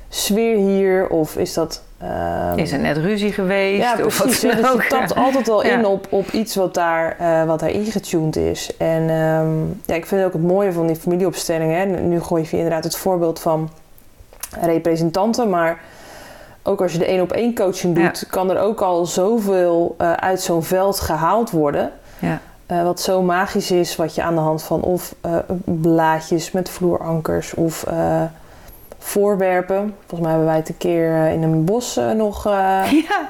sfeer hier? Of is dat Um, is er net ruzie geweest? Ja, precies. Of wat dus je tapt altijd wel in op, op iets wat daar, uh, wat daar ingetuned is. En um, ja, ik vind ook het mooie van die familieopstellingen. Nu gooi je inderdaad het voorbeeld van representanten. Maar ook als je de één op één coaching doet, kan er ook al zoveel uh, uit zo'n veld gehaald worden. Ja. Uh, wat zo magisch is, wat je aan de hand van of blaadjes met vloerankers of voorwerpen. Volgens mij hebben wij het een keer eh, in een bos eh, nog uh, ja.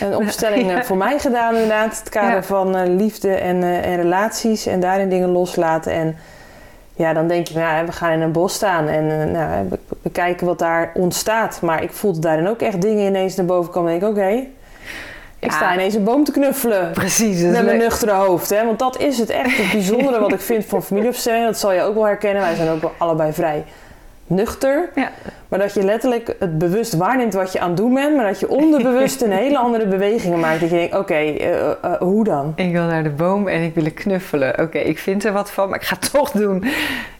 een opstelling voor mij gedaan inderdaad. Het kader van liefde en, en, relaties en daarin dingen loslaten. En ja, dan denk je, nou, we gaan in een bos staan en nou, we, kijken wat daar ontstaat. Maar ik voelde daarin ook echt dingen ineens naar boven komen. En denk ik, oké, ik sta ineens een boom te knuffelen. Precies. Met mijn nuchtere hoofd. Hè? Want dat is het echt het bijzondere wat ik vind van familieopstelling. Dat zal je ook wel herkennen. Wij zijn ook wel allebei vrij nuchter. Ja. Maar dat je letterlijk het bewust waarneemt wat je aan het doen bent. Maar dat je onderbewust een hele andere bewegingen maakt. Dat je denkt, oké, eh, eh, hoe dan? Ik wil naar de boom en ik wil knuffelen. Oké, ik vind er wat van, maar ik ga het toch doen.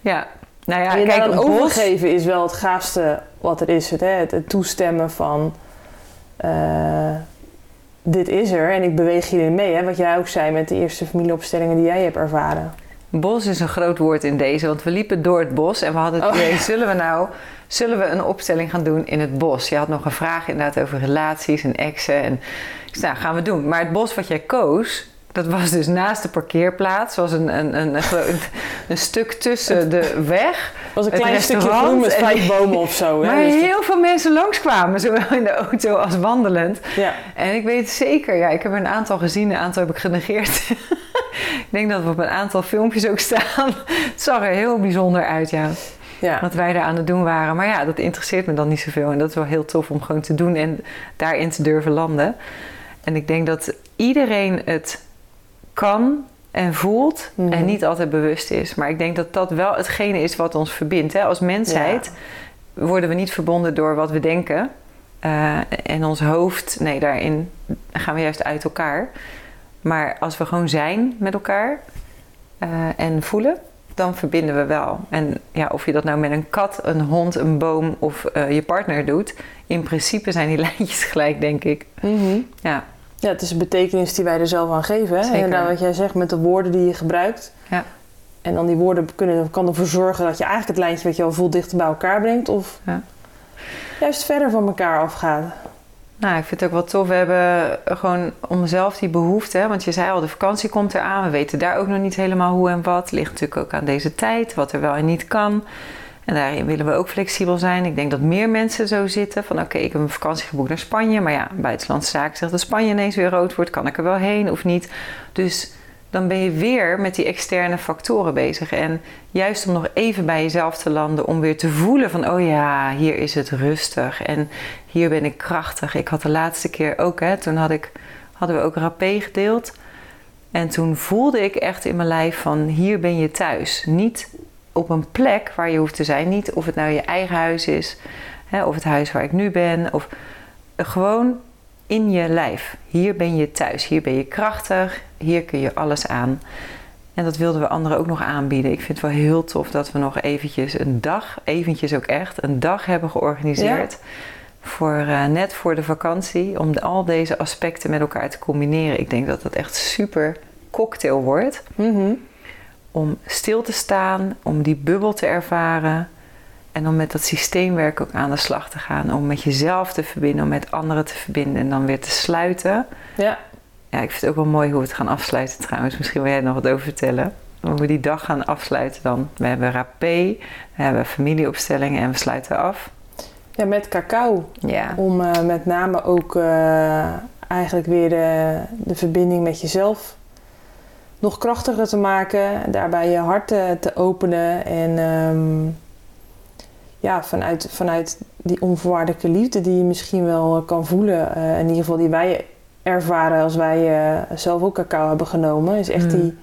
Ja, nou ja, en je kijk, dan bos... overgeven is wel het gaafste wat er is. Het, hè? het, het toestemmen van... eh, dit is er en ik beweeg hierin mee. Hè? Wat jij ook zei met de eerste familieopstellingen die jij hebt ervaren. Bos is een groot woord in deze, want we liepen door het bos en we hadden het Oh. idee, zullen we nou zullen we een opstelling gaan doen in het bos? Je had nog een vraag inderdaad over relaties en exen en ik zei, nou, gaan we doen. Maar het bos wat jij koos, dat was dus naast de parkeerplaats, was een, een, een, een, stuk tussen de weg. Het was een Het klein stukje groen met vijf bomen of zo. Hè? Maar Dus heel veel mensen langskwamen, zowel in de auto als wandelend. ja. En ik weet zeker, ja, ik heb er een aantal gezien, een aantal heb ik genegeerd. ik denk dat we op een aantal filmpjes ook staan. Het zag er heel bijzonder uit, ja, Ja. wat wij daar aan het doen waren. Maar ja, dat interesseert me dan niet zoveel. En dat is wel heel tof om gewoon te doen en daarin te durven landen. En ik denk dat iedereen het kan en voelt Mhm. en niet altijd bewust is. Maar ik denk dat dat wel hetgene is wat ons verbindt. Hè? Als mensheid worden we niet verbonden door wat we denken. Eh, en ons hoofd, nee, daarin gaan we juist uit elkaar. Maar als we gewoon zijn met elkaar eh, en voelen, dan verbinden we wel. En ja, of je dat nou met een kat, een hond, een boom of eh, je partner doet, in principe zijn die lijntjes gelijk, denk ik. Mhm. Ja, ja, het is een betekenis die wij er zelf aan geven. Hè? Zeker. Inderdaad, wat jij zegt met de woorden die je gebruikt. Ja. En dan die woorden kunnen, kan ervoor zorgen dat je eigenlijk het lijntje wat je al voelt dichter bij elkaar brengt. Of Ja. juist verder van elkaar afgaat. Nou, ik vind het ook wel tof. We hebben gewoon om zelf die behoefte. Want je zei al, de vakantie komt eraan. We weten daar ook nog niet helemaal hoe en wat. Ligt natuurlijk ook aan deze tijd. Wat er wel en niet kan. En daarin willen we ook flexibel zijn. Ik denk dat meer mensen zo zitten. Van oké, ik heb een vakantie geboekt naar Spanje. Maar ja, buitenlandse zaak zegt dat Spanje ineens weer rood wordt. Kan ik er wel heen of niet? Dus dan ben je weer met die externe factoren bezig. En juist om nog even bij jezelf te landen. Om weer te voelen van oh ja, hier is het rustig. En hier ben ik krachtig. Ik had de laatste keer ook, hè, toen had ik, hadden we ook rapé gedeeld. En toen voelde ik echt in mijn lijf van hier ben je thuis. Niet op een plek waar je hoeft te zijn. Niet of het nou je eigen huis is, hè, of het huis waar ik nu ben. Of gewoon in je lijf. Hier ben je thuis. Hier ben je krachtig. Hier kun je alles aan. En dat wilden we anderen ook nog aanbieden. Ik vind het wel heel tof dat we nog eventjes een dag, eventjes ook echt, een dag hebben georganiseerd. Voor, eh, net voor de vakantie. Om de- al deze aspecten met elkaar te combineren. Ik denk dat dat echt super cocktail wordt. Mhm. Om stil te staan, om die bubbel te ervaren. En om met dat systeemwerk ook aan de slag te gaan. Om met jezelf te verbinden, om met anderen te verbinden. En dan weer te sluiten. Ja. Ja, ik vind het ook wel mooi hoe we het gaan afsluiten trouwens. Misschien wil jij er nog wat over vertellen. Hoe we die dag gaan afsluiten dan. We hebben rapé, we hebben familieopstellingen en we sluiten af. ja, met cacao. Ja. Om eh, met name ook eh, eigenlijk weer de, de verbinding met jezelf nog krachtiger te maken. Daarbij je hart eh, te openen. En ehm, ja, vanuit, vanuit die onvoorwaardelijke liefde die je misschien wel eh, kan voelen. eh, in ieder geval die wij ervaren als wij eh, zelf ook cacao hebben genomen. Is echt Mm. die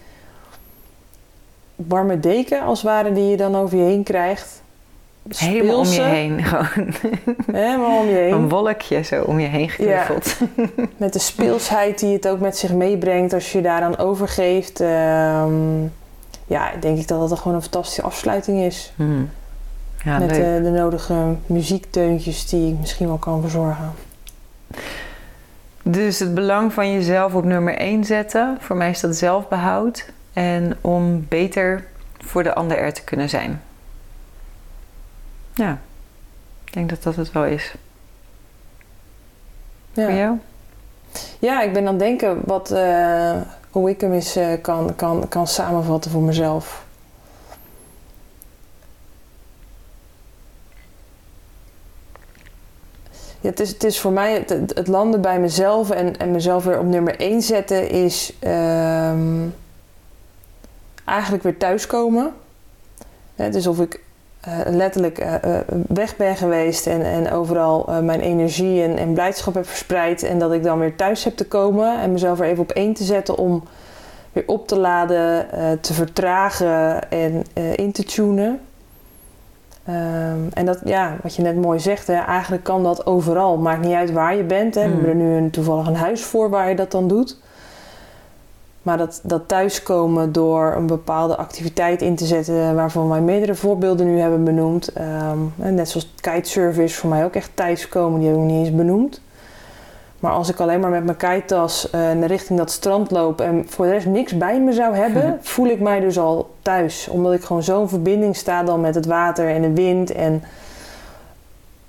warme deken als het ware die je dan over je heen krijgt. Helemaal om je heen. Gewoon Helemaal om je heen. een wolkje zo om je heen geknuffeld. Met de speelsheid die het ook met zich meebrengt als je je daaraan overgeeft. ehm, ja, denk ik dat dat gewoon een fantastische afsluiting is. Hmm. Ja, met eh, de nodige muziekteuntjes die ik misschien wel kan verzorgen. Dus het belang van jezelf op nummer 1 zetten. Voor mij is dat zelfbehoud. En om beter voor de ander er te kunnen zijn. Ja, ik denk dat dat het wel is. Voor Ja, jou? ja ik ben aan het denken wat, eh, hoe ik hem eens eh, kan, kan, kan samenvatten voor mezelf. Het, is, het is voor mij het, het- het landen bij mezelf en, en mezelf weer op nummer 1 zetten is ehm, eigenlijk weer thuiskomen. Hè, dus of ik eh, letterlijk eh, eh, weg ben geweest en, en overal mijn energie en, en blijdschap heb verspreid. En dat ik dan weer thuis heb te komen en mezelf er even op één te zetten om weer op te laden, te vertragen en in te tunen. Ehm, en dat, ja, wat je net mooi zegt, hè, eigenlijk kan dat overal. Maakt niet uit waar je bent. Hè. We Hmm. hebben er nu een, toevallig een huis voor waar je dat dan doet. Maar dat, dat thuiskomen door een bepaalde activiteit in te zetten, waarvan wij meerdere voorbeelden nu hebben benoemd. Ehm, en net zoals kitesurfen is voor mij ook echt thuiskomen, die heb ik nog niet eens benoemd. Maar als ik alleen maar met mijn eh, naar richting dat strand loop en voor de rest niks bij me zou hebben, voel ik mij dus al thuis. Omdat ik gewoon zo'n verbinding sta dan met het water en de wind en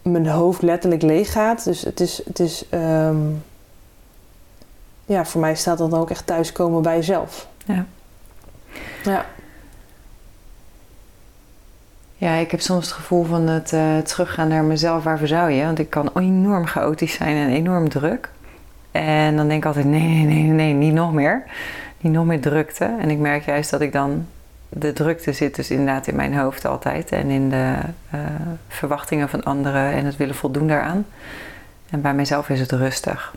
mijn hoofd letterlijk leeg gaat. Dus het is, het is ehm, ja, voor mij staat dat dan ook echt thuiskomen bij jezelf. Ja. Ja. Ja, ik heb soms het gevoel van het eh, teruggaan naar mezelf. Waarvoor zou je? Want ik kan enorm chaotisch zijn en enorm druk. En dan denk ik altijd, nee, nee, nee, nee, niet nog meer. Niet nog meer drukte. En ik merk juist dat ik dan... De drukte zit dus inderdaad in mijn hoofd altijd. En in de eh, verwachtingen van anderen en het willen voldoen daaraan. En bij mezelf is het rustig.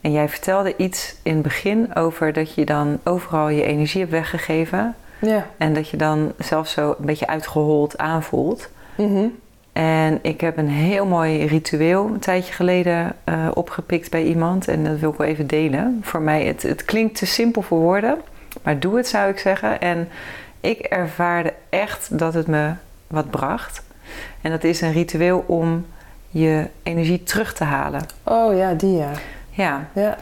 En jij vertelde iets in het begin over dat je dan overal je energie hebt weggegeven. Ja. En dat je dan zelf zo een beetje uitgehold aanvoelt. Mhm. En ik heb een heel mooi ritueel een tijdje geleden eh, opgepikt bij iemand. En dat wil ik wel even delen. Voor mij, het, het klinkt te simpel voor woorden. Maar doe het zou ik zeggen. En ik ervaarde echt dat het me wat bracht. En dat is een ritueel om je energie terug te halen. Oh ja, die ja. Ja, Ja.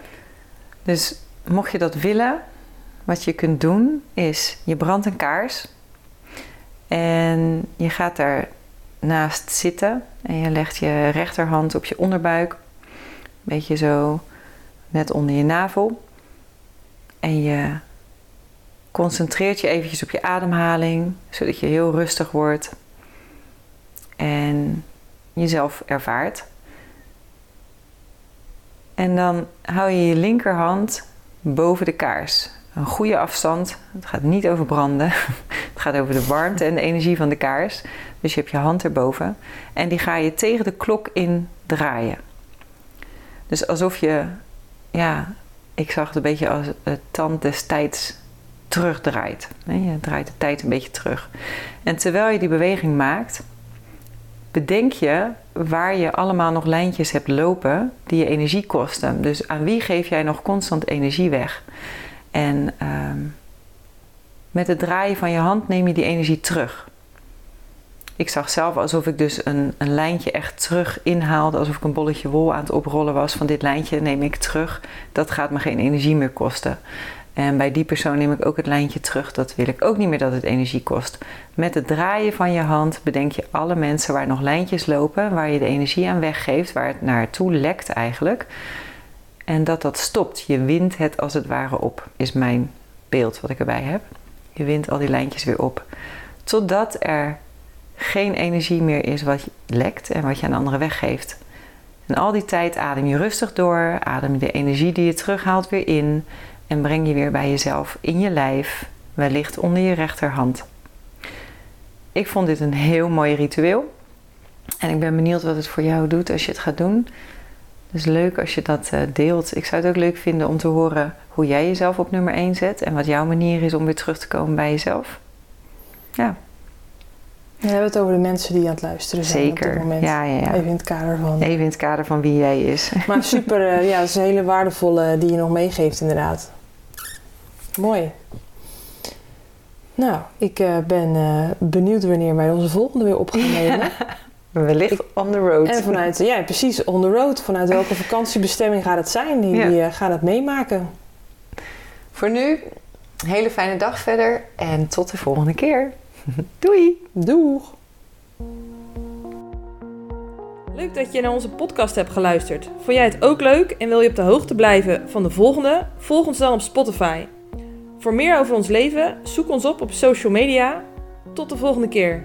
dus mocht je dat willen, wat je kunt doen is, je brandt een kaars en je gaat daar naast zitten en je legt je rechterhand op je onderbuik, een beetje zo net onder je navel en je concentreert je eventjes op je ademhaling, zodat je heel rustig wordt en jezelf ervaart. En dan hou je je linkerhand boven de kaars. Een goede afstand. Het gaat niet over branden. Het gaat over de warmte en de energie van de kaars. Dus je hebt je hand erboven. En die ga je tegen de klok in draaien. Dus alsof je, ja, ik zag het een beetje als het tand des tijds terugdraait. Je draait de tijd een beetje terug. En terwijl je die beweging maakt, bedenk je waar je allemaal nog lijntjes hebt lopen die je energie kosten. Dus aan wie geef jij nog constant energie weg? En ehm, met het draaien van je hand neem je die energie terug. Ik zag zelf alsof ik dus een, een lijntje echt terug inhaalde, alsof ik een bolletje wol aan het oprollen was van dit lijntje neem ik terug. Dat gaat me geen energie meer kosten. En bij die persoon neem ik ook het lijntje terug. Dat wil ik ook niet meer dat het energie kost. Met het draaien van je hand bedenk je alle mensen waar nog lijntjes lopen, waar je de energie aan weggeeft, waar het naartoe lekt eigenlijk. En dat dat stopt. Je wint het als het ware op, is mijn beeld wat ik erbij heb. Je wint al die lijntjes weer op. Totdat er geen energie meer is wat lekt en wat je aan anderen weggeeft. En al die tijd adem je rustig door, adem je de energie die je terughaalt weer in en breng je weer bij jezelf in je lijf, wellicht onder je rechterhand. Ik vond dit een heel mooi ritueel en ik ben benieuwd wat het voor jou doet als je het gaat doen. Dus leuk als je dat eh, deelt. Ik zou het ook leuk vinden om te horen hoe jij jezelf op nummer 1 zet en wat jouw manier is om weer terug te komen bij jezelf. Ja, We hebben het over de mensen die aan het luisteren zijn op dit moment. Ja, ja, ja. Even in het kader van. Even in het kader van wie jij is. Maar super, eh, ja, dat is een hele waardevolle die je nog meegeeft inderdaad. Mooi. Nou, ik eh, ben benieuwd wanneer wij onze volgende weer op gaan nemen. Wellicht on the road. En vanuit, ja precies, on the road. Vanuit welke vakantiebestemming gaat het zijn? Die, Ja. die eh, gaat het meemaken. Voor nu, een hele fijne dag verder en tot de volgende keer. Doei! Doeg! Leuk dat je naar onze podcast hebt geluisterd. Vond jij het ook leuk en wil je op de hoogte blijven van de volgende? Volg ons dan op Spotify. Voor meer over ons leven, zoek ons op op social media. Tot de volgende keer.